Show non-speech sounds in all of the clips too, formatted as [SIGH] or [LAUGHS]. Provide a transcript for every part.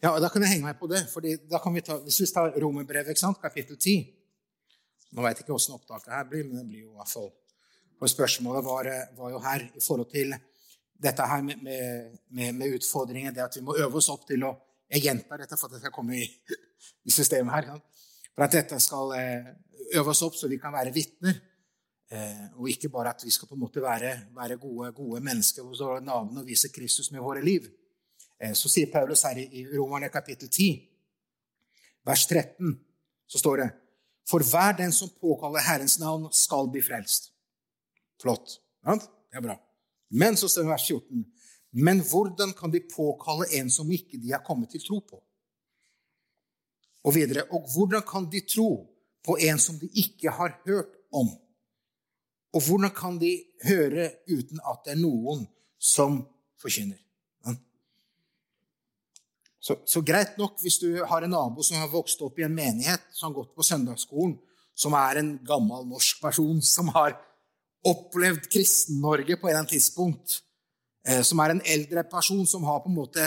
Ja, Da kan jeg henge meg på det. fordi vi ta, Hvis vi tar Romerbrevet, kapittel 10 Nå vet jeg ikke åssen opptaket her blir, men det blir jo i hvert fall For spørsmålet var, var, jo her i forhold til dette her med, med, med, utfordringen, det at vi må øve oss opp til å Jeg gjentar dette for at det skal komme i, [LAUGHS] i systemet her. For at dette skal eh, øve oss opp så vi kan være vitner. Eh, og ikke bare at vi skal på en måte være, være gode, gode mennesker hos våre navn og vise Kristus med våre liv. Eh, så sier Paulus her i Romerne kapittel 10, vers 13, så står det For hver den som påkaller Herrens navn, skal bli frelst. Flott. Ja, det er bra. Men så står det vers 14 Men hvordan kan de påkalle en som ikke de har kommet til tro på? Og videre Og hvordan kan de tro på en som de ikke har hørt om? Og hvordan kan de høre uten at det er noen som forkynner? Så, så, greit nok hvis du har en nabo som har vokst opp i en menighet, som har gått på søndagsskolen, som er en gammel norsk person som har opplevd Kristen-Norge på et eller annet tidspunkt, eh, som er en eldre person som har på en måte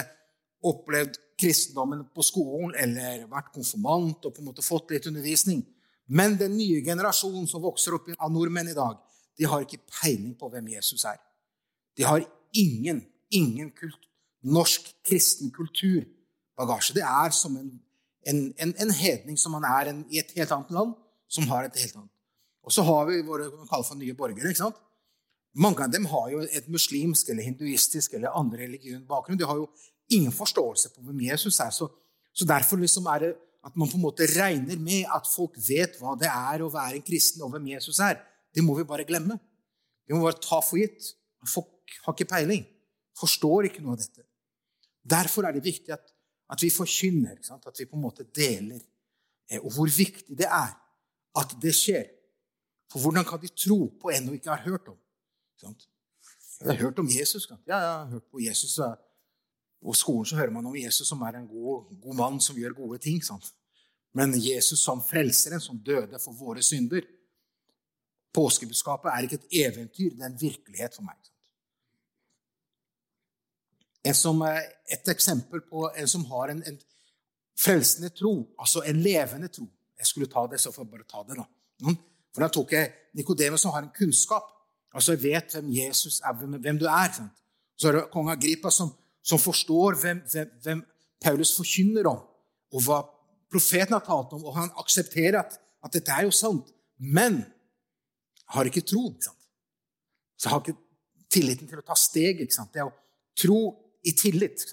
opplevd kristendommen på skolen eller vært konfirmant og på en måte fått litt undervisning. Men den nye generasjonen som vokser opp av nordmenn i dag, de har ikke peiling på hvem Jesus er. De har ingen, ingen kult, norsk kristen kultur bagasje. Det er som en, en, en, en hedning som man er i et helt annet land, som har et helt annet. Og så har vi våre man kaller for nye borgere. ikke sant? Mange av dem har jo et muslimsk eller hinduistisk eller andre religiøs bakgrunn. De har jo ingen forståelse på hvem Jesus er. Så, så derfor liksom er det at man på en måte regner med at folk vet hva det er å være en kristen, og hvem Jesus er. Det må vi bare glemme. Vi må bare ta for gitt. Folk har ikke peiling. Forstår ikke noe av dette. Derfor er det viktig at at vi forkynner, at vi på en måte deler. Eh, og hvor viktig det er at det skjer. For hvordan kan de tro på en de ikke har hørt om? Jeg har hørt om Jesus. Ja, jeg har hørt på Jesus. På skolen så hører man om Jesus som er en god, god mann som gjør gode ting. Sant? Men Jesus som frelseren, som døde for våre synder Påskebudskapet er ikke et eventyr, det er en virkelighet for meg. En som, et eksempel på en som har en, en, frelsende tro, altså en levende tro. Jeg skulle ta det, så får jeg bare ta det, da. Mm. For da tok jeg Nikodemus, som har en kunnskap. Altså jeg vet hvem Jesus er, hvem, du er. Sant? Så er det kong Agripa som, som forstår hvem, hvem, hvem, Paulus forkynner om, og hva profeten har talt om, og han aksepterer at, at dette er jo sant. Men har ikke tro. Ikke sant? Så har ikke tilliten til å ta steg. Ikke sant? Det er å tro i tillit.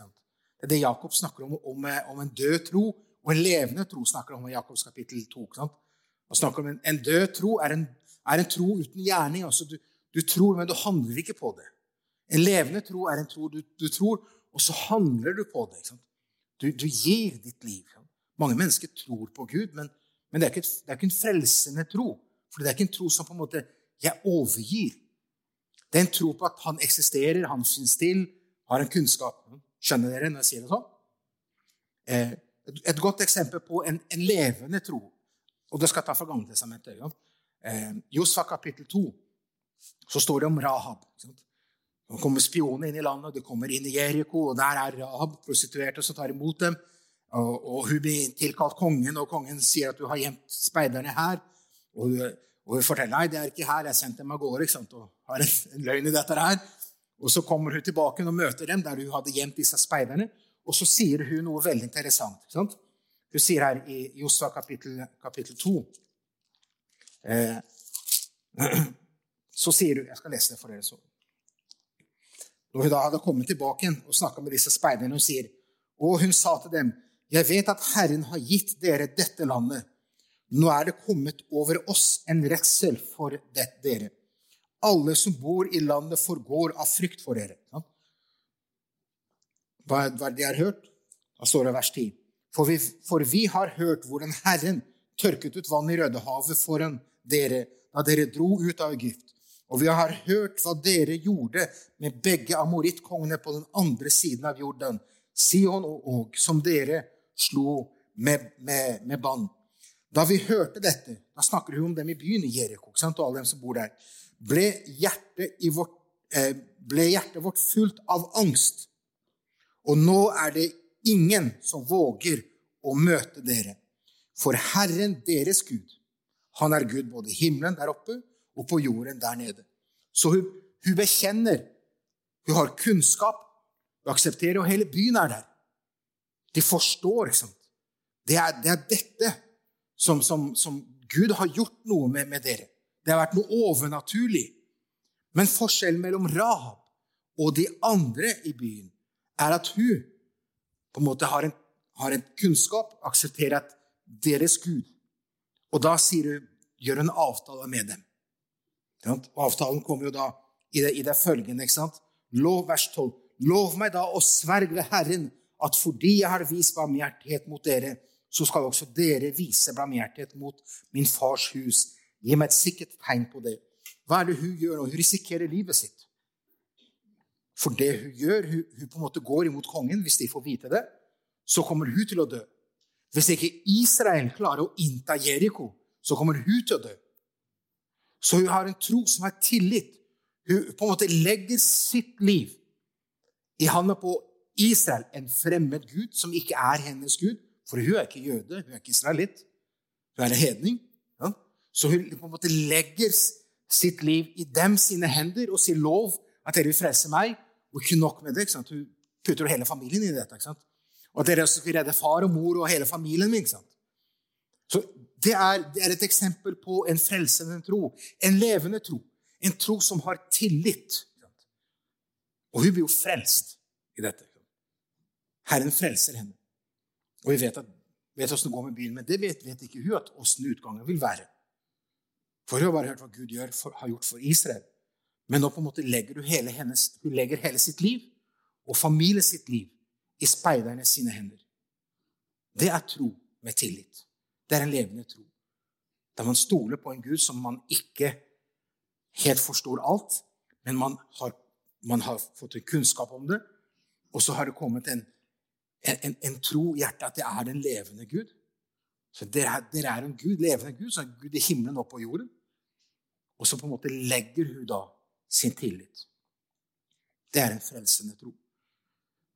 Det er det Jakob snakker om, om, om, en død tro og en levende tro. snakker om i Jakobs kapittel 2. Han snakker om en, en død tro er en, er en, tro uten gjerning. Altså du, du, tror, men du handler ikke på det. En levende tro er en tro du, du tror, og så handler du på det. Du, du, gir ditt liv. Mange mennesker tror på Gud, men, men det, er ikke, det, er ikke, en frelsende tro. For det er ikke en tro som på en måte jeg overgir. Det er en tro på at han eksisterer, han finnes til, har en kunnskap. Skjønner dere når jeg sier det sånn? Eh, et godt eksempel på en, en levende tro, og det skal jeg ta fra Gamletestamentet ja. eh, Josfa kapittel 2, så står det om Rahab. Nå kommer spioner inn i landet, de kommer inn i Jeriko, og der er Rahab prostituerte som tar imot dem. Og, og, hun blir tilkalt kongen, og kongen sier at du har gjemt speiderne her. Og og hun forteller nei, det er ikke her, jeg sendte dem av gårde. Og har en, en løgn i dette her. Og Så kommer hun tilbake og møter dem der hun hadde gjemt disse speiderne. Og så sier hun noe veldig interessant. Sant? Hun sier her i Josva kapittel, kapittel 2 eh, [CLEARS THROAT] Så sier hun Jeg skal lese det for dere. så. Når hun da hadde kommet tilbake igjen og snakka med disse speiderne, hun sier Og hun sa til dem, Jeg vet at Herren har gitt dere dette landet. Nå er det kommet over oss en redsel for det, dere alle som bor i landet, forgår av frykt for dere. Hva er det de har hørt? Da står det vers 10. For vi, for vi har hørt hvordan Herren tørket ut vann i Rødehavet foran dere da dere dro ut av Egypt. Og vi har hørt hva dere gjorde med begge amorittkongene på den andre siden av jorden, Sion og Og, som dere slo med, med, med bann. Da vi hørte dette, da snakker hun om dem i byen i Jeriko og alle dem som bor der ble hjertet, vårt, eh, ble hjertet vårt fullt av angst. Og nå er det ingen som våger å møte dere. For Herren, deres Gud, han er Gud både i himmelen der oppe og på jorden der nede. Så hun, hun bekjenner. Hun har kunnskap. Hun aksepterer, og hele byen er der. De forstår, ikke sant? Det er, det er dette som, som, som, Gud har gjort noe med, med, dere. Det har vært noe overnaturlig. Men forskjellen mellom Rahab og de andre i byen er at hun på en måte har en, har en kunnskap, aksepterer at deres Gud Og da hun, gjør en avtale med dem. Og avtalen kommer jo da i det, i det følgende. ikke sant? Lov vers 12. Lov meg da å sverge ved Herren at fordi jeg har vist barmhjertighet mot dere, så skal også dere vise barmhjertighet mot min fars hus. Gi meg et sikkert tegn på det. Hva er det hun gjør nå? Hun risikerer livet sitt. For det hun gjør, hun, hun, på en måte går imot kongen. Hvis de får vite det, så kommer hun til å dø. Hvis ikke Israel klarer å innta Jeriko, så kommer hun til å dø. Så hun har en tro som har tillit. Hun på en måte legger sitt liv i handa på Israel, en fremmed gud som ikke er hennes gud. For hun er ikke jøde, hun er ikke israelitt. Hun er en hedning. Så hun på en måte legger sitt liv i dem sine hender og sier lov at dere vil frelse meg. Og ikke nok med det. ikke sant? Hun putter hele familien i dette. ikke sant? Og at dere også skal redde far og mor og hele familien min. ikke sant? Så det er, det er, et eksempel på en frelsende tro. En levende tro. En tro som har tillit. Og hun blir jo frelst i dette. Herren frelser henne. Og vi vet, at, hvordan det går med byen, men det vet, vet ikke hun at åssen utgangen vil være. For hun har bare hørt hva Gud gjør, for, har gjort for Israel. Men nå på en måte legger hun hele, hennes, hun legger hele sitt liv og familien sitt liv i speiderne sine hender. Det er tro med tillit. Det er en levende tro. Der man stoler på en Gud som man ikke helt forstår alt, men man har, man har fått en kunnskap om det, og så har det kommet en, en, en tro i hjertet at det er den levende Gud. Så dere er, dere er en Gud, levende Gud, så er Gud i himmelen og på jorden. Og så på en måte legger hun da sin tillit. Det er en frelsende tro.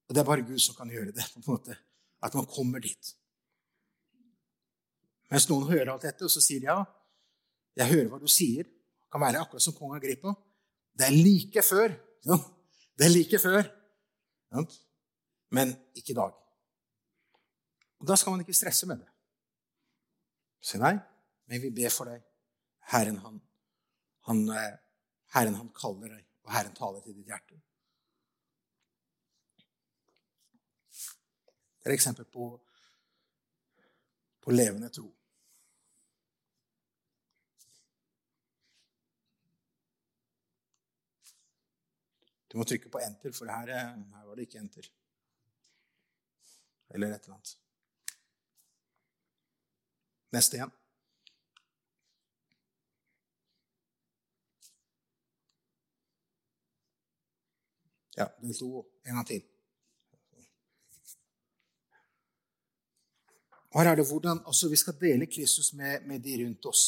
Og det er bare Gud som kan gjøre det. på en måte, At man kommer dit. Mens noen hører alt dette, og så sier de ja, jeg hører hva du sier. Det kan være akkurat som kong Agrippa. Det er like før. Ja. Det er like før. Ja. Men ikke i dag. Og Da skal man ikke stresse med det. Si nei, men vi ber for deg. Herren, han, han, eh, Herren, han kaller deg, og Herren taler til ditt hjerte. Det er et eksempel på, på levende tro. Du må trykke på enter, for her, eh, her var det ikke enter. Eller et eller annet. Neste igjen. Ja, den sto En gang til. Her er det hvordan altså, vi skal dele Kristus med, med de rundt oss.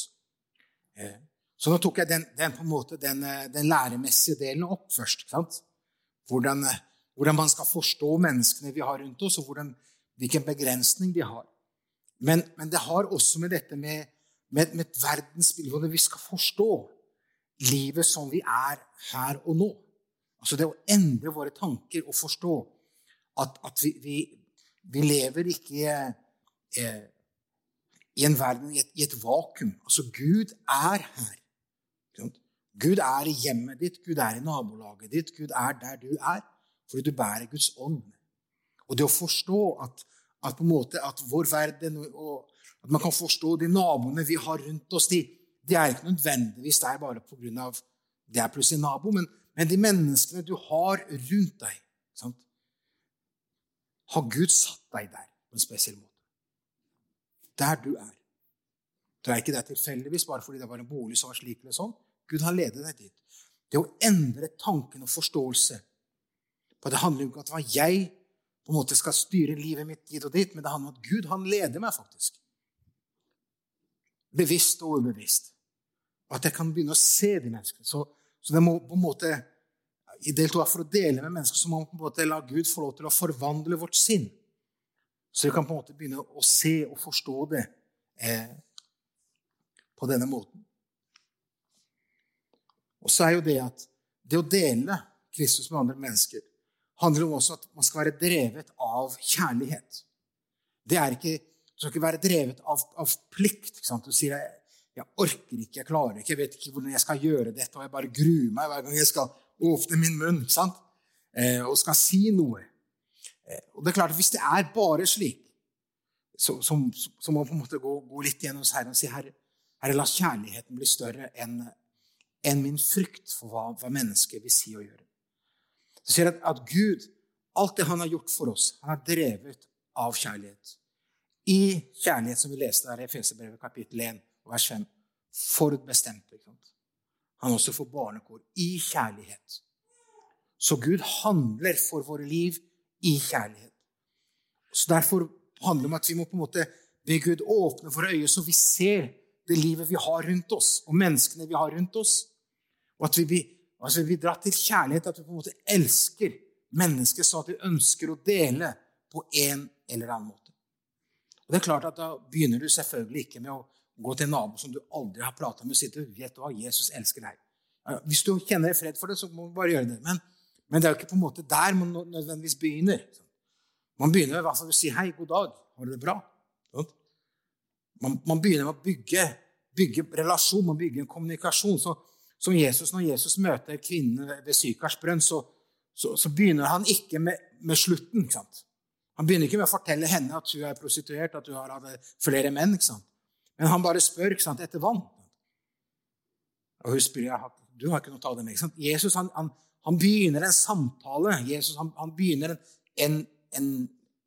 Så nå tok jeg den, den, måte, den, eh, den læremessige delen opp først. Hvordan, eh, hvordan, man skal forstå menneskene vi har rundt oss, og hvordan, hvilken begrensning de har. Men, men, det har også med dette med, med, med et verdensbilde hvordan vi skal forstå livet som vi er her og nå. Altså det å endre våre tanker og forstå at, at vi, vi, vi, lever ikke eh, i en verden i et, i et vakuum. Altså Gud er her. Gud er i hjemmet ditt, Gud er i nabolaget ditt, Gud er der du er, fordi du bærer Guds ånd. Og det å forstå at, at, at vår verden og at man kan forstå de naboene vi har rundt oss, de, de er ikke nødvendigvis der bare pga. det er plutselig nabo, men, men, de menneskene du har rundt deg sant? Har Gud satt deg der på en spesiell måte? Der du er. Du er ikke der tilfeldigvis bare fordi det var en bolig som var slik eller sånn. Gud har ledet deg dit. Det å endre tanken og forståelse på Det handler jo ikke om at det var jeg på en måte skal styre livet mitt dit og dit, men det handler om at Gud han leder meg faktisk. Bevisst og ubevisst. Og at jeg kan begynne å se de menneskene. Så, så det må på en måte, I del to for å dele med mennesker så må man på en måte la Gud få lov til å forvandle vårt sinn. Så vi kan på en måte begynne å se og forstå det eh, på denne måten. Og så er jo det at det å dele Kristus med andre mennesker handler om også at man skal være drevet av kjærlighet. Det er ikke, Du skal ikke være drevet av, av plikt. Du sier jeg, 'Jeg orker ikke, jeg klarer ikke, jeg vet ikke hvordan jeg skal gjøre dette.' Og jeg bare gruer meg hver gang jeg skal åpne min munn ikke sant? Eh, og skal si noe. Eh, og det er klart Hvis det er bare slik, så, så, så må man på en måte gå, gå litt gjennom Herren og si herre, herre, la kjærligheten bli større enn en min frykt for hva, hva mennesket vil si og gjøre. Så sier at, at Gud, alt det han har gjort for oss, han har drevet av kjærlighet. I kjærlighet, som vi leste her i Efeserbrevet kapittel 1, vers 5. Forutbestemt. Han også får barnekår i kjærlighet. Så Gud handler for våre liv i kjærlighet. Så Derfor handler det om at vi må på en måte be Gud åpne våre øyne, så vi ser det livet vi har rundt oss, og menneskene vi har rundt oss. Og at vi blir, altså vi blir dratt til kjærlighet, at vi på en måte elsker mennesker så at vi ønsker å dele på en eller annen måte. Og det er klart at Da begynner du selvfølgelig ikke med å gå til en nabo som du aldri har prata med, og si til vet du hva, Jesus elsker deg. Hvis du kjenner fred for det, så må du bare gjøre det. Men, men, det er jo ikke på en måte der man nødvendigvis begynner. Man begynner fall å si 'hei, god dag, har du det bra?' Man, man begynner med å bygge, bygge relasjon, man bygger en kommunikasjon. Så, som Jesus, Når Jesus møter kvinnen ved Sykars brønn, så, så, så, begynner han ikke med, med slutten. ikke? Han begynner ikke med å fortelle henne at hun er prostituert, at hun har hatt flere menn. ikke sant? Men han bare spør ikke sant, etter vann. Og hun spør jeg, du har ikke noe å ta det med. Jesus han, han, han begynner en samtale. Jesus han, han begynner en, en,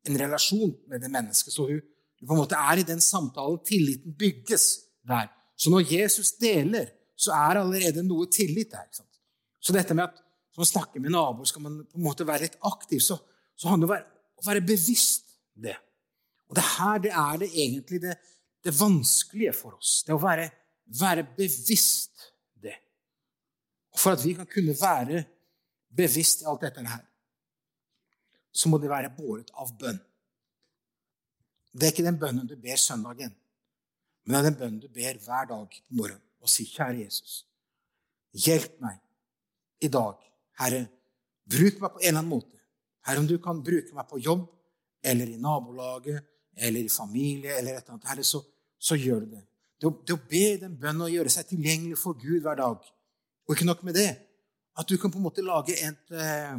en, relasjon med det mennesket. Så hun, hun på en måte er i den samtalen. Tilliten bygges der. Så når Jesus deler, så er allerede noe tillit der. ikke sant? Så dette med at når man snakker med naboer, skal man på en måte være litt aktiv, så, så handler det om å være bevisst det. Og det her det er det egentlig det, det vanskelige for oss. Det å være, være bevisst det. Og for at vi kan kunne være bevisst i alt dette her, så må det være båret av bønn. Det er ikke den bønnen du ber søndagen, men det er den bønnen du ber hver dag på morgenen og si, 'Kjære Jesus, hjelp meg i dag. Herre, bruk meg på en eller annen måte. Herre, om du kan bruke meg på jobb eller i nabolaget eller i familie, eller et eller annet, så, så gjør du det. Det å, å be den bønnen og gjøre seg tilgjengelig for Gud hver dag. Og ikke nok med det, at du kan på en måte lage et eh,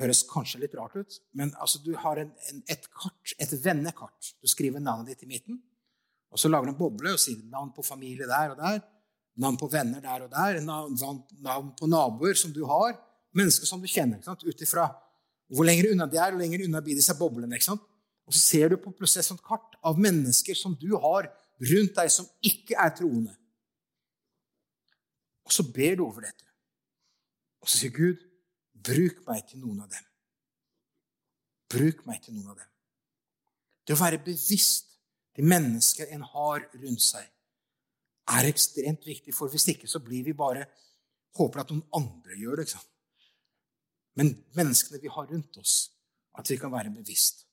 høres kanskje litt rart ut, men altså, du har en, en, et kart, et vennekart. Du skriver navnet ditt i midten, og så lager du en boble og sier navn på familie der og der, navn på venner der og der, navn, navn på naboer som du har, mennesker som du kjenner. Ut ifra hvor lenger unna de er, og lenger unna blir disse boblene. ikke sant? Og så ser du på plutselig et kart av mennesker som du har rundt deg, som ikke er troende. Og så ber du over dette. Og så sier Gud, bruk meg til noen av dem. Bruk meg til noen av dem. Det å være bevisst de mennesker en har rundt seg, er ekstremt viktig. For hvis ikke så blir vi bare håper at noen andre gjør det. ikke sant? Men menneskene vi har rundt oss, at vi kan være bevisst.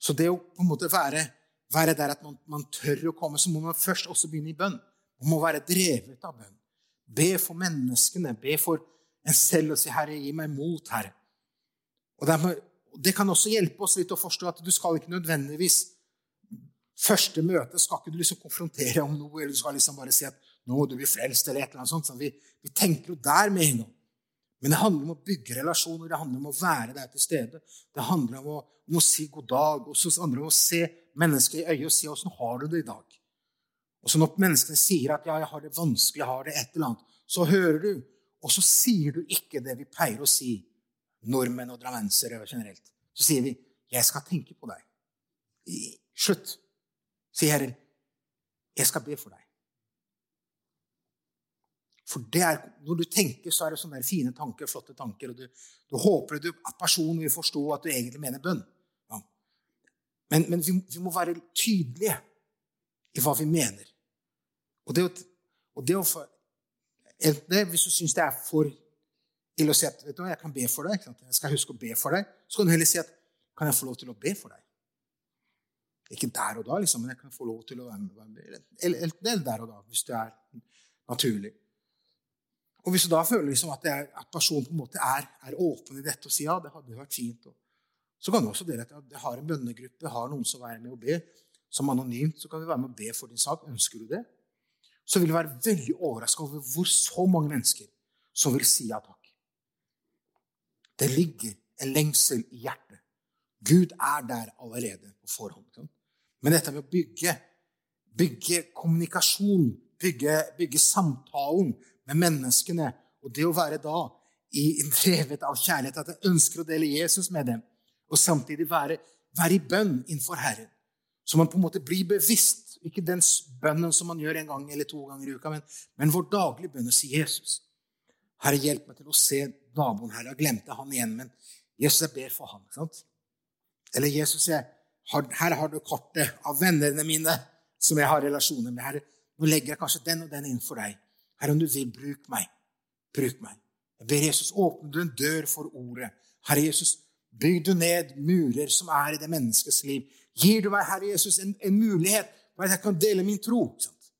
Så det å på en måte være, være der at man, man, tør å komme, så må man først også begynne i bønn. Man må være drevet av bønn. Be for menneskene. Be for en selv og si 'Herre, gi meg mot, Herre'. Og Det kan også hjelpe oss litt å forstå at du skal ikke nødvendigvis Første møte skal ikke du liksom konfrontere om noe, eller du skal liksom bare si at 'nå må du bli frelst', eller et eller annet sånt. Så vi, vi tenker jo der med en gang. Men det handler om å bygge relasjoner, det handler om å være der til stede. Det handler om å, om å si god dag, og så handler det om å se mennesket i øyet og si 'åssen har du det i dag'? Og så når menneskene sier at 'ja, jeg har det vanskelig, jeg har det et eller annet', så hører du, og så sier du ikke det vi pleier å si, nordmenn og drammensere generelt. Så sier vi 'jeg skal tenke på deg'. I, slutt. Sier Herren, 'Jeg skal be for deg'. For er, Når du tenker, så er det sånne fine tanker, flotte tanker. og Du, du håper du, at personen vil forstå at du egentlig mener bønn. Ja. Men, men vi, vi, må være tydelige i hva vi mener. Og det, og det å få, Hvis du syns det er for ille å si at vet du, jeg kan be for deg, jeg skal huske å be for deg, så kan du heller si at kan jeg få lov til å be for deg? Ikke der og da, liksom, men jeg kan få lov til å være med. Eller, eller der og da, hvis det er naturlig. Og Hvis du da føler liksom at, er, at, personen på en måte er, er, åpen i dette og sier ja, det hadde vært fint, så kan du også dele at jeg har en bønnegruppe, har noen som er med og ber, som anonymt, så kan vi være med og be for din sak. Ønsker du det? Så vil du være veldig overraska over hvor så mange mennesker som vil si ja takk. Det ligger en lengsel i hjertet. Gud er der allerede på forhånd. Men dette med å bygge, bygge kommunikasjon, bygge, bygge samtalen med menneskene, og det å være da i drevet av kjærlighet, at jeg ønsker å dele Jesus med dem, og samtidig være, være i bønn innenfor Herren. Så man på en måte blir bevisst. Ikke den bønnen som man gjør en gang eller to ganger i uka, men, men vår daglige bønn å si Jesus. Herre, hjelp meg til å se naboen her. Jeg glemte han igjen, men Jesus, jeg ber for han. Sant? Eller Jesus, jeg her har du kortet av vennene mine som jeg har relasjoner med. Herre, nå legger jeg kanskje den og den innenfor deg. Herre, om du vil, bruk meg. Bruk meg. Jeg ber Jesus, åpne du en dør for ordet. Herre Jesus, bygg du ned murer som er i det menneskets liv. Gir du meg, Herre Jesus, en, en mulighet for at jeg kan dele min tro. Sant?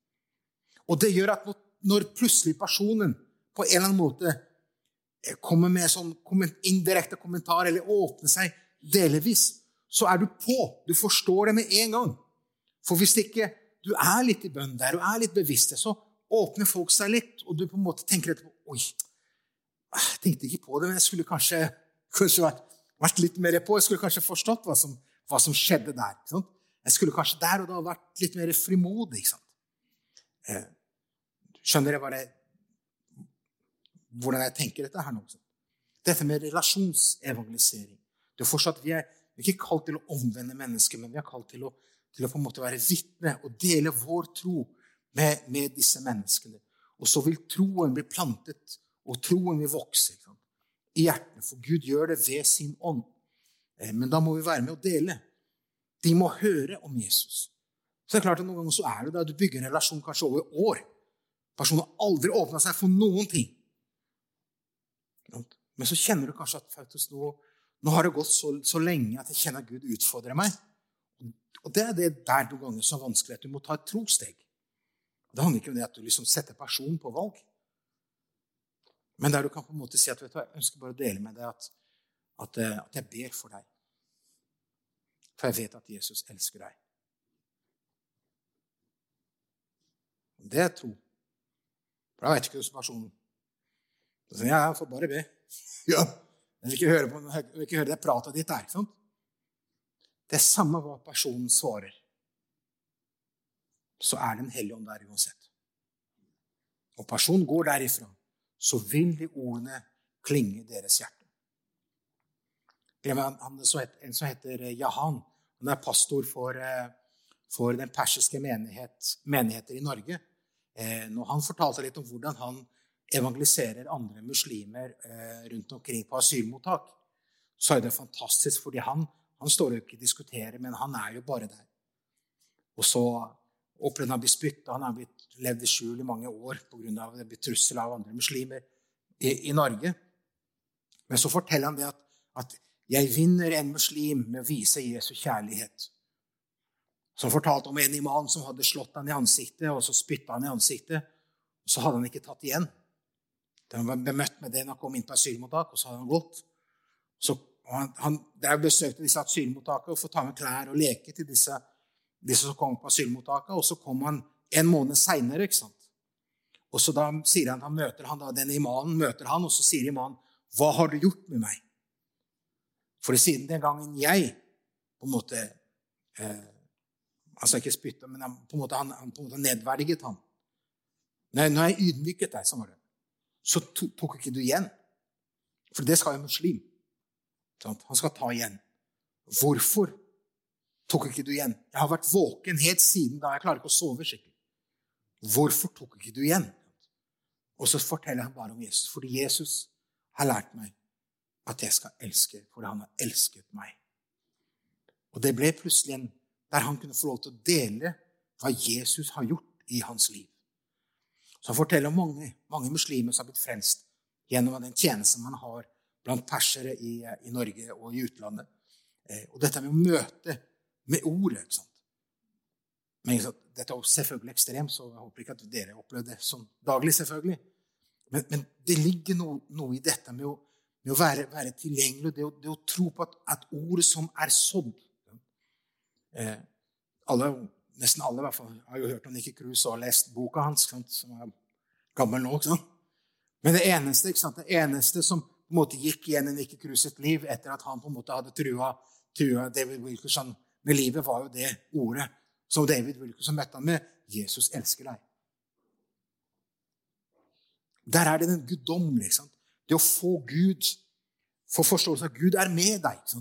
Og det gjør at når plutselig personen på en eller annen måte kommer med sånn indirekte kommentar eller åpner seg delvis, så er du på. Du forstår det med en gang. For hvis ikke du er litt i bønn der og er litt bevisst, så åpner folk seg litt, og du på en måte tenker etterpå Oi, jeg tenkte ikke på det, men jeg skulle kanskje, kanskje vært, vært, litt mer på. Jeg skulle kanskje forstått hva som, hva som skjedde der. Jeg skulle kanskje der og da vært litt mer frimodig. Eh, skjønner dere hvordan jeg tenker dette her nå? Dette med relasjonsevangelisering. Det er fortsatt, vi er, vi er ikke kalt til å omvende mennesker, men vi er kalt til å, til å på en måte være vitne og dele vår tro med, med, disse menneskene. Og så vil troen bli plantet, og troen vil vokse i hjertene. For Gud gjør det ved sin ånd. Eh, men da må vi være med å dele. De må høre om Jesus. Så det er klart at Noen ganger så er det da du bygger en relasjon kanskje over år. Personen har aldri åpna seg for noen ting. Men så kjenner du kanskje at faktisk nå nå har det gått så, så, lenge at jeg kjenner at Gud utfordrer meg. Og det er det der noen ganger så vanskelig at du må ta et trosteg. Det handler ikke om det at du liksom setter personen på valg. Men der du kan på en måte si at vet du, jeg ønsker bare å dele med deg at, at, eh, at jeg ber for deg. For jeg vet at Jesus elsker deg. Det er tro. For da vet ikke hvordan personen Så sier jeg, jeg får bare be. [LAUGHS] Ja, jeg vil ikke høre, på, jeg vil ikke høre det pratet ditt der. Sant? Det er samme hva personen svarer. Så er Den hellige ånd der uansett. Og personen går derifra, så vil de ordene klinge i deres hjerte. En som heter Jahan. Han er pastor for, eh, for den persiske menighet, menigheter i Norge. Eh, når han fortalte litt om hvordan han evangeliserer andre muslimer eh, rundt omkring på asylmottak, så er det fantastisk, fordi han, han står jo ikke og diskuterer, men han er jo bare der. Og så opplevde han blir bli spytta. Han har blitt levd i skjul i mange år pga. trussel av andre muslimer i, i, Norge. Men så forteller han det at, at 'jeg vinner en muslim med å vise Jesu kjærlighet'. Så fortalte om en imam som hadde slått han i ansiktet, og så spytta han i ansiktet. Og så hadde han ikke tatt igjen. Han var bemøtt med det når han kom inn på asylmottak, og så hadde han gått. Så han, han, der besøkte disse asylmottakene og fikk ta med klær og leke til disse, disse som kom på asylmottaket. Og så kom han en måned seinere. Og så da sier han, han møter han da, denne imanen møter han, og så sier imanen, 'Hva har du gjort med meg?' For siden den gangen jeg på en måte eh, Altså ikke spytta, men han, på en måte, han, han på en måte nedverdiget han. Nei, nå har jeg ydmyket deg, sånn var det så tok ikke du igjen. For det skal jo muslim. Han skal ta igjen. Hvorfor tok ikke du igjen? Jeg har vært våken helt siden da. Jeg klarer ikke å sove skikkelig. Hvorfor tok ikke du igjen? Og så forteller han bare om Jesus. Fordi Jesus har lært meg at jeg skal elske fordi han har elsket meg. Og det ble plutselig en der han kunne få lov til å dele hva Jesus har gjort i hans liv. Så han forteller om mange, mange muslimer som har blitt frelst gjennom den tjenesten man har blant persere i, i, Norge og i utlandet. Eh, og dette med å møte med ordet. ikke sant? Men ikke sant? Dette er selvfølgelig ekstremt, så jeg håper ikke at dere opplever det som daglig. selvfølgelig. Men, men det ligger noe, noe, i dette med å, med å være, være, tilgjengelig, det å, det å tro på at, at ordet som er sådd eh, alle, Nesten alle i hvert fall, har jo hørt om Nikki Cruz og lest boka hans, sant, som er gammel nå. ikke sant? Men det eneste, ikke sant? det eneste som på en måte gikk igjen i Nikki sitt liv etter at han på en måte hadde trua, trua David Wilkerson med livet, var jo det ordet som David Wilkinson møtte han med. Jesus elsker deg. Der er det den guddommelige. Det å få Gud, få forståelse av at Gud er med deg.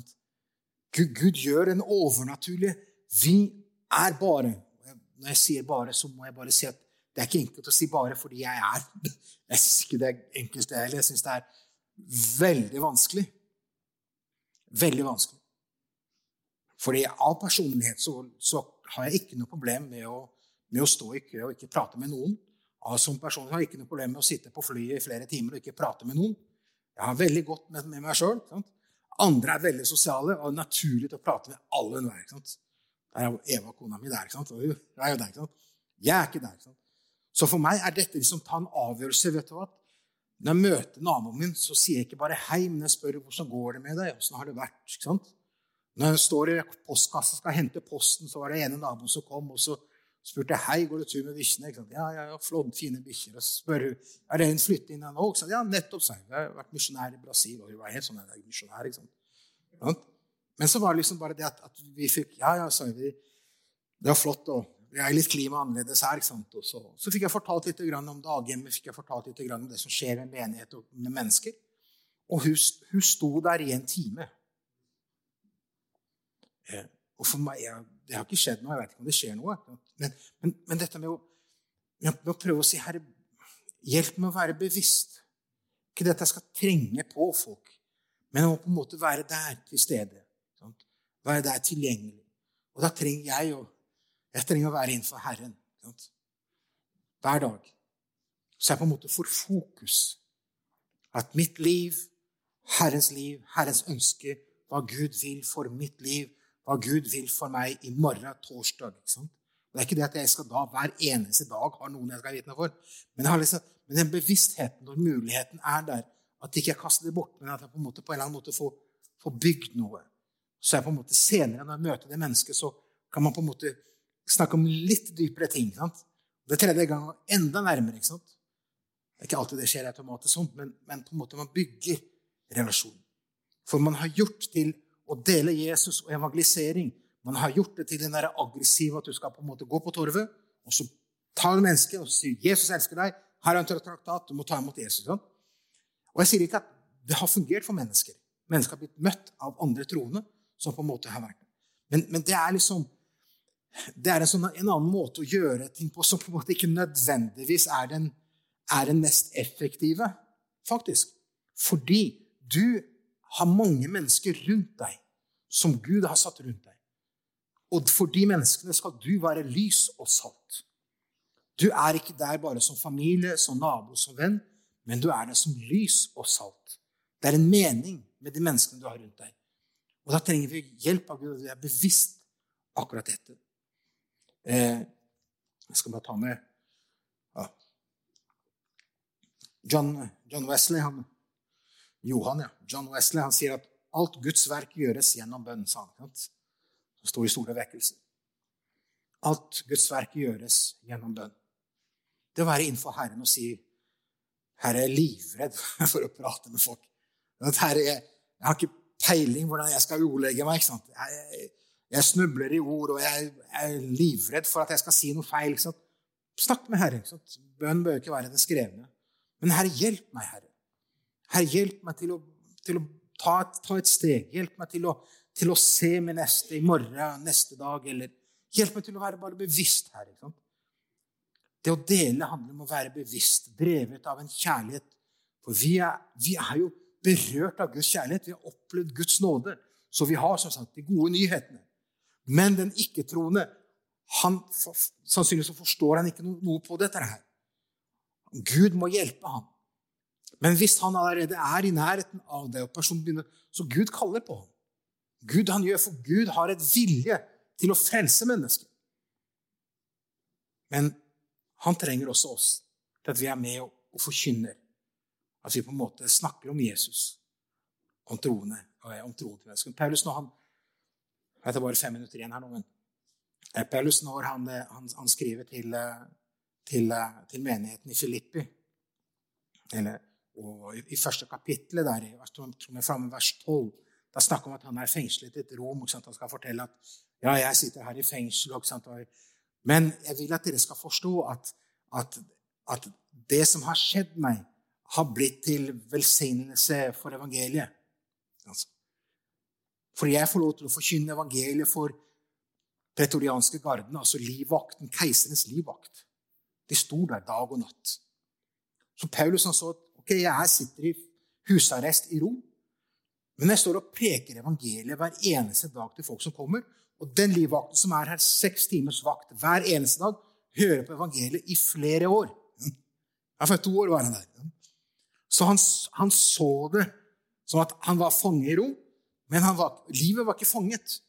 Gud, Gud, gjør en overnaturlig Vi er bare Når jeg sier 'bare', så må jeg bare si at det er ikke enkelt å si 'bare' fordi jeg er. [LAUGHS] Jeg syns ikke det er enkelt, det heller. Jeg syns det er veldig vanskelig. Veldig vanskelig. Fordi av personlighet så, så har jeg ikke noe problem med å, med å stå i kø og ikke prate med noen som person har jeg ikke noe problem med å sitte på flyet i flere timer og ikke prate med noen. Jeg har veldig godt med, med meg sjøl. Andre er veldig sosiale og naturlig til å prate med alle og enhver. Der er Eva, kona mi, der. ikke sant? Jeg er jo der. ikke sant? Jeg er ikke der. ikke sant? Så for meg er dette liksom ta en avgjørelse. vet du hva? Når jeg møter naboen min, så sier jeg ikke bare 'hei', men jeg spør hvordan går det med deg. Åssen har det vært? ikke sant? Når jeg står i postkassa og skal hente posten, så var det ene naboen som kom, og så spurte hei, går det tur med bikkjene. Ja, ja, ja, flott, fine bikkjer. Og spør hun er det en flytte inn nå. Så, ja, nettopp, sa jeg. Jeg har vært misjonær i Brasil. og hun var helt sånn, jeg er misjonær, ikke sant? Men så var det liksom bare det at, at vi fikk Ja, ja, sa vi. Det var flott. og vi er litt klima annerledes her. ikke sant? Og så, så fikk jeg fortalt litt om daghjemmet, fikk jeg fortalt litt om det som skjer med menighet og med mennesker. Og hun, hun sto der i en time. Eh, og for meg, jeg, Det har ikke skjedd noe. Jeg vet ikke om det skjer noe. Men, men, men dette med å, med å, prøve å si Herre, hjelp meg å være bevisst. Ikke det at jeg skal trenge på folk, men jeg må på en måte være der til stede. Sant? Være der tilgjengelig. Og da trenger jeg å, jeg trenger å være innenfor Herren. Sant? Hver dag. Så jeg på en måte får fokus. At mitt liv, Herrens liv, Herrens ønske, hva Gud vil for mitt liv, hva Gud vil for meg i morgen, torsdag. ikke sant? Det er ikke det at jeg skal da hver eneste dag har noen jeg skal vitne for. Men, liksom, men den bevisstheten og muligheten er der, at ikke jeg kaster det bort, men at jeg på en måte på en eller annen måte får, får bygd noe. Så jeg på en måte senere, når jeg møter det mennesket, så kan man på en måte snakke om litt dypere ting. sant? Det tredje gang enda nærmere. ikke sant? Det er ikke alltid det skjer automatisk sånn, men, men på en måte man bygger relasjon. For man har gjort til å dele Jesus og evangelisering. Man har gjort det til den der aggressive at du skal på en måte gå på torvet og så ta et menneske og si 'Jesus elsker deg'. Her er en traktat. Du må ta imot Jesus. Sånn. Og Jeg sier ikke at det har fungert for mennesker. Mennesker har blitt møtt av andre troende som på en måte har vært Men, men det er liksom det er en, sånn, en, annen måte å gjøre ting på som på en måte ikke nødvendigvis er den, er den mest effektive, faktisk. Fordi du har mange mennesker rundt deg som Gud har satt rundt deg. Og for de menneskene skal du være lys og salt. Du er ikke der bare som familie, som nabo, som venn, men du er der som lys og salt. Det er en mening med de menneskene du har rundt deg. Og da trenger vi hjelp av Gud, og vi er bevisst akkurat dette. Eh, jeg skal bare ta med ja. John, John Wesley han Johan, ja. John Wesley han sier at alt Guds verk gjøres gjennom bønn. sa han. Det står i Store vekkelse. Alt Guds verk gjøres gjennom bønn. Det å være innenfor Herren og si Herre, jeg er livredd [LAUGHS] for å prate med folk. Herre, jeg, jeg har ikke peiling hvordan jeg skal ordlegge meg. ikke sant? Jeg, jeg snubler i ord, og jeg, jeg, er livredd for at jeg skal si noe feil. ikke sant? Snakk med Herre. ikke sant? Bønn bør ikke være det skrevne. Men Herre, hjelp meg, Herre. Herre, hjelp meg til å, til å ta, et, ta, et, steg. Hjelp meg til å, til å, se min neste i morgen, neste dag. Eller hjelp meg til å være bare bevisst her. Ikke sant? Det å dele handler om å være bevisst, drevet av en kjærlighet. For vi er, vi er jo berørt av Guds kjærlighet. Vi har opplevd Guds nåde. Så vi har som sagt de gode nyhetene. Men den ikke-troende han, Sannsynligvis forstår han ikke noe på dette her. Gud må hjelpe ham. Men hvis han allerede er i nærheten av det, og personen begynner, så Gud kaller på ham. Gud han gjør, for Gud har et vilje til å frelse mennesker. Men han trenger også oss til at vi er med og, og forkynner. At vi på en måte snakker om Jesus, om troende, om troen til mennesker. Paulus, når han vet bare fem minutter igjen her nå, men eh, Paulus, når han, eh, han, han skriver til, eh, til, til, menigheten i Filippi eller, og i, i første kapittelet der, jeg tror jeg er framme vers 12 da snakker om at han er fengslet i et rom. Han skal fortelle at ja, jeg sitter her i fengsel. Men jeg vil at dere skal forstå at, at, at, det som har skjedd meg, har blitt til velsignelse for evangeliet. Altså. For jeg får lov til å forkynne evangeliet for pretorianske garden, altså livvakten, keiserens livvakt. De sto der dag og natt. Så Paulus han så at ok, jeg sitter i husarrest i Rom. Men jeg står og preker evangeliet hver eneste dag til folk som kommer. Og den livvakten som er her seks timers vakt hver eneste dag, hører på evangeliet i flere år. Ja, for to år var han der. Så han, han, så det som at han var fange i Rom, men var, livet var ikke fanget.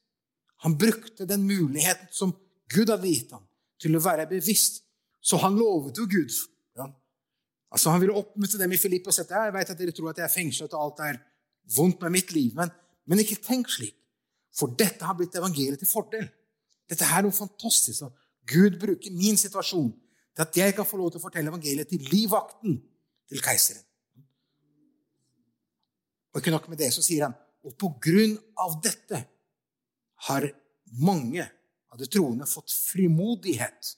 Han brukte den muligheten som Gud hadde gitt ham, til å være bevisst. Så han lovet jo Gud. Altså, han ville oppmuntre dem i Filipp og si jeg vet at dere tror at jeg er fengslet og alt er vondt med mitt liv. Men, men ikke tenk slik, for dette har blitt evangeliet til fordel. Dette er noe fantastisk. at Gud bruker min situasjon til at jeg kan få lov til å fortelle evangeliet til livvakten til keiseren. Og ikke nok med det, så sier han og på grunn av dette har mange av de troende fått frimodighet.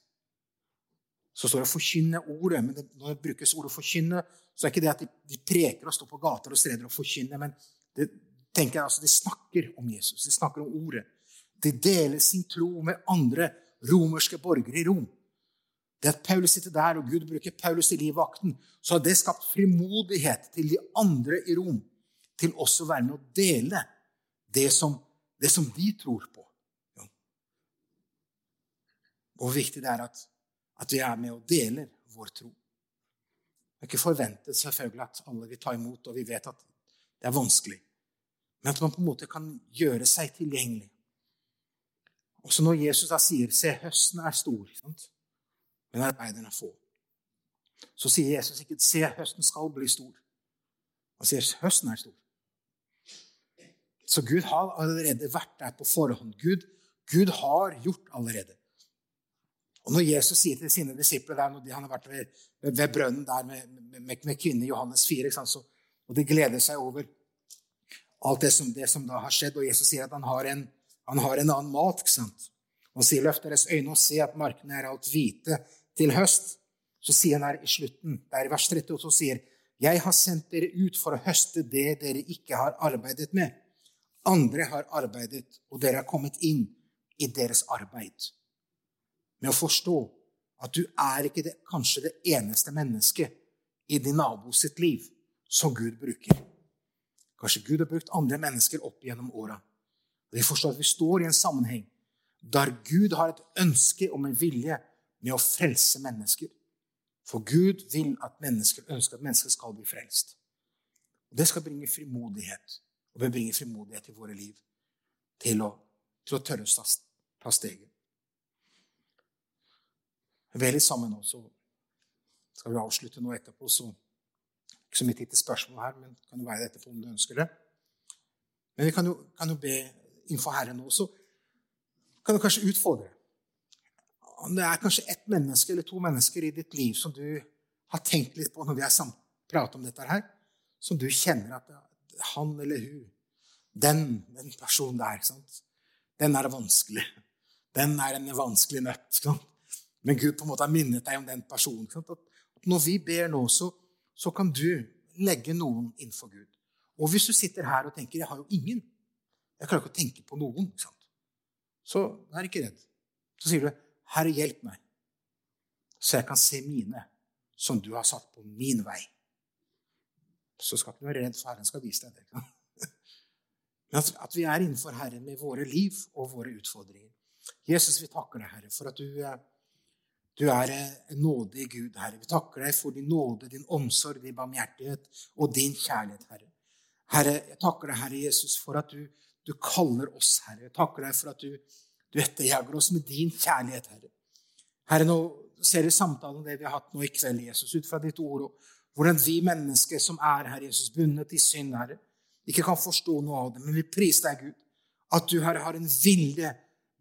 Så står det 'forkynne ordet', men det, når det brukes ordet 'forkynne', så er ikke det at de, de preker og står på gater og streder og forkynner, men det, tenker jeg, altså, de snakker om Jesus. De snakker om ordet. De deler sin tro med andre romerske borgere i Rom. Det at Paulus sitter der, og Gud bruker Paulus i livvakten, så har det skapt frimodighet til de andre i Rom til også å være med å dele det som, det som de tror på. Hvor viktig det er at, at vi er med og deler vår tro. Det er ikke forventet selvfølgelig at alle vil ta imot, og vi vet at det er vanskelig. Men at man på en måte kan gjøre seg tilgjengelig. Også når Jesus da sier 'se, høsten er stor', sant? men arbeiderne er få, så sier Jesus ikke 'se, høsten skal bli stor'. Han sier 'høsten er stor'. Så Gud har allerede vært der på forhånd. Gud, Gud har gjort allerede. Og når Jesus sier til sine disipler der, når han har vært ved, ved brønnen der med, med, med kvinnen Johannes 4, så, og de gleder seg over alt det som, det som, da har skjedd, og Jesus sier at han har en, han har en annen mat. ikke sant? Han sier, 'Løft deres øyne og se at markene er alt hvite til høst.' Så sier han her i slutten, der i vers 30, og så sier 'Jeg har sendt dere ut for å høste det dere ikke har arbeidet med.' Andre har arbeidet, og dere har kommet inn i deres arbeid med å forstå at du er ikke det, kanskje det eneste mennesket i din nabo sitt liv som Gud bruker. Kanskje Gud har brukt andre mennesker opp gjennom åra. Vi forstår at vi står i en sammenheng der Gud har et ønske om en vilje med å frelse mennesker. For Gud vil at mennesker ønsker at mennesker skal bli frelst. Og Det skal bringe frimodighet. Og det bringer frimodighet i våre liv til å, til å tørre å ta steget. Litt sammen også. så skal vi avslutte nå etterpå. så Ikke så mye tid til spørsmål her, men kan jo være etterpå om du ønsker det. Men vi kan jo, kan jo be innenfor Herren nå, så kan du kanskje utfordre. Om det er kanskje ett menneske eller to mennesker i ditt liv som du har tenkt litt på når vi har pratet om dette her, som du kjenner at han eller hun Den, den personen der, sant? den er vanskelig. Den er en vanskelig nøtt. Sant? Men Gud på en måte har minnet deg om den personen. At når vi ber nå, så, så, kan du legge noen innenfor Gud. Og hvis du sitter her og tenker 'jeg har jo ingen', jeg klarer ikke å tenke på noen, så vær ikke redd. Så sier du 'Herre, hjelp meg', så jeg kan se mine som du har satt på min vei. Så skal ikke du være redd, for Herren skal vise deg det. [LAUGHS] At, at vi er innenfor Herren med våre liv og våre utfordringer. Jesus, vi takker deg, Herre, for at du eh, du er en nådig Gud, Herre. Vi takker deg for din nåde, din omsorg, din barmhjertighet og din kjærlighet, Herre. Herre, jeg takker deg, Herre Jesus, for at du, du kaller oss, Herre. Jeg takker deg for at du, du etterjager oss med din kjærlighet, Herre. Herre, nå ser vi samtalen det vi har hatt nå i kveld, Jesus, ut fra ditt ord, og hvordan vi mennesker som er Herre Jesus, bundet i synd, Herre, ikke kan forstå noe av det. Men vi priser deg, Gud, at du, Herre, har en vilje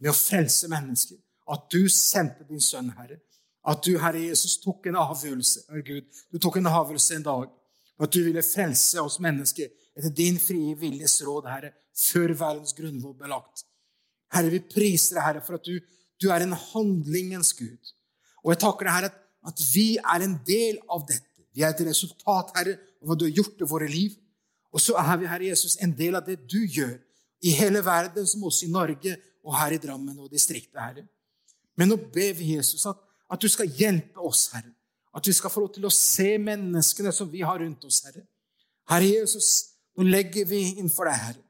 med å frelse mennesker. At du sendte din sønn, Herre. At du, Herre Jesus, tok en avgjørelse. Gud, du tok en avgjørelse en dag. At du ville frelse oss mennesker etter din frie viljes råd, Herre, før verdens grunnvoll ble lagt. Herre, vi priser deg, Herre, for at du, du er en handlingens Gud. Og jeg takker deg, Herre, at vi er en del av dette. Vi er et resultat, Herre, av hva du har gjort i våre liv. Og så er vi, Herre Jesus, en del av det du gjør i hele verden, som også i Norge og her i Drammen og distriktet, Herre. Men nå ber vi Jesus at, at du skal hjelpe oss, Herre. At vi skal få lov til å se menneskene som vi har rundt oss, Herre. Herre Jesus, nå legger vi innenfor deg, Herre.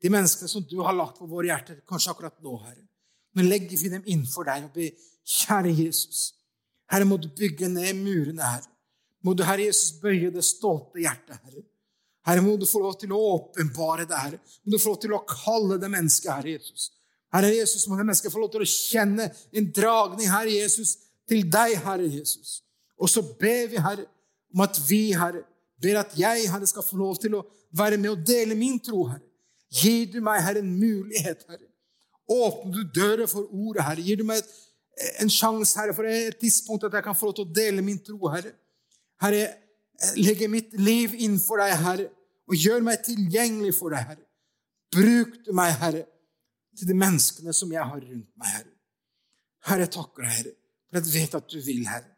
De menneskene som du har lagt på våre hjerter, kanskje akkurat nå, Herre. Nå legger vi dem innenfor deg og ber, kjære Jesus, Herre, må du bygge ned murene, Herre. Må du, Herre Jesus, bøye det stolte hjertet, Herre. Herre, må du få lov til å åpenbare det, Herre. Må du få lov til å kalle det mennesket, Herre Jesus. Herre Jesus, må det mennesket få lov til å kjenne en dragning, Herre Jesus, til deg, Herre Jesus. Og så ber vi, Herre, om at vi, Herre, ber at jeg, Herre, skal få lov til å være med og dele min tro, Herre. Gir du meg, Herre, en mulighet, Herre. Åpner du dører for ordet, Herre. Gir du meg en sjanse, Herre, for et tidspunkt at jeg kan få lov til å dele min tro, Herre. Herre, legger mitt liv innenfor deg, Herre, og gjør meg tilgjengelig for deg, Herre. Bruk du meg, Herre, til de menneskene som jeg har rundt meg, Herre. Herre, jeg takker deg, Herre, for jeg vet at du vil, Herre.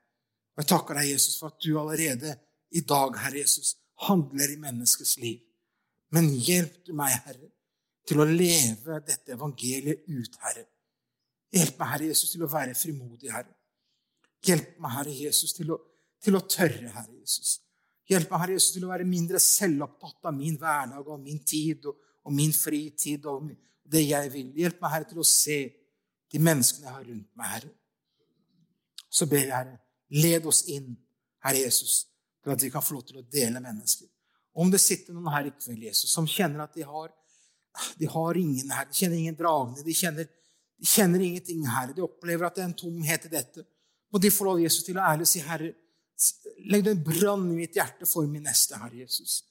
Og jeg takker deg, Jesus, for at du allerede i dag, Herre Jesus, handler i menneskets liv. Men hjelp du meg, Herre, til å leve dette evangeliet ut, Herre. Hjelp meg, Herre Jesus, til å være frimodig, Herre. Hjelp meg, Herre Jesus, til å, til å tørre, Herre Jesus. Hjelp meg, Herre Jesus, til å være mindre selvopptatt av min hverdag og min tid og, og min fritid og det jeg vil. Hjelp meg, Herre, til å se de menneskene jeg har rundt meg, Herre. Så ber jeg, Herre, led oss inn, Herre Jesus, til at vi kan få lov til å dele mennesker. Om det sitter noen her i kveld, Jesus, som kjenner at de har, de har ingen her, de kjenner ingen dragning, de kjenner, de kjenner ingenting, her, De opplever at det er en tomhet i dette. Må de få lov Jesus til å ærlig si, Herre, Legg den en brann i mitt hjerte for min neste, Herre Jesus.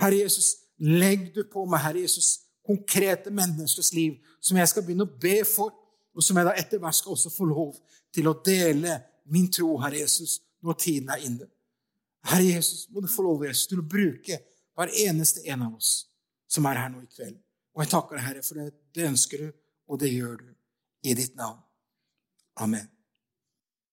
Herre Jesus, legg du på meg, Herre Jesus, konkrete menneskers liv som jeg skal begynne å be for, og som jeg da etter hvert skal også få lov til å dele min tro, Herre Jesus, når tiden er inne. Herre Jesus, må du få lov Jesus, til å bruke hver eneste en av oss som er her nå i kveld. Og jeg takker deg, Herre, for det, det ønsker du, og det gjør du i ditt navn. Amen.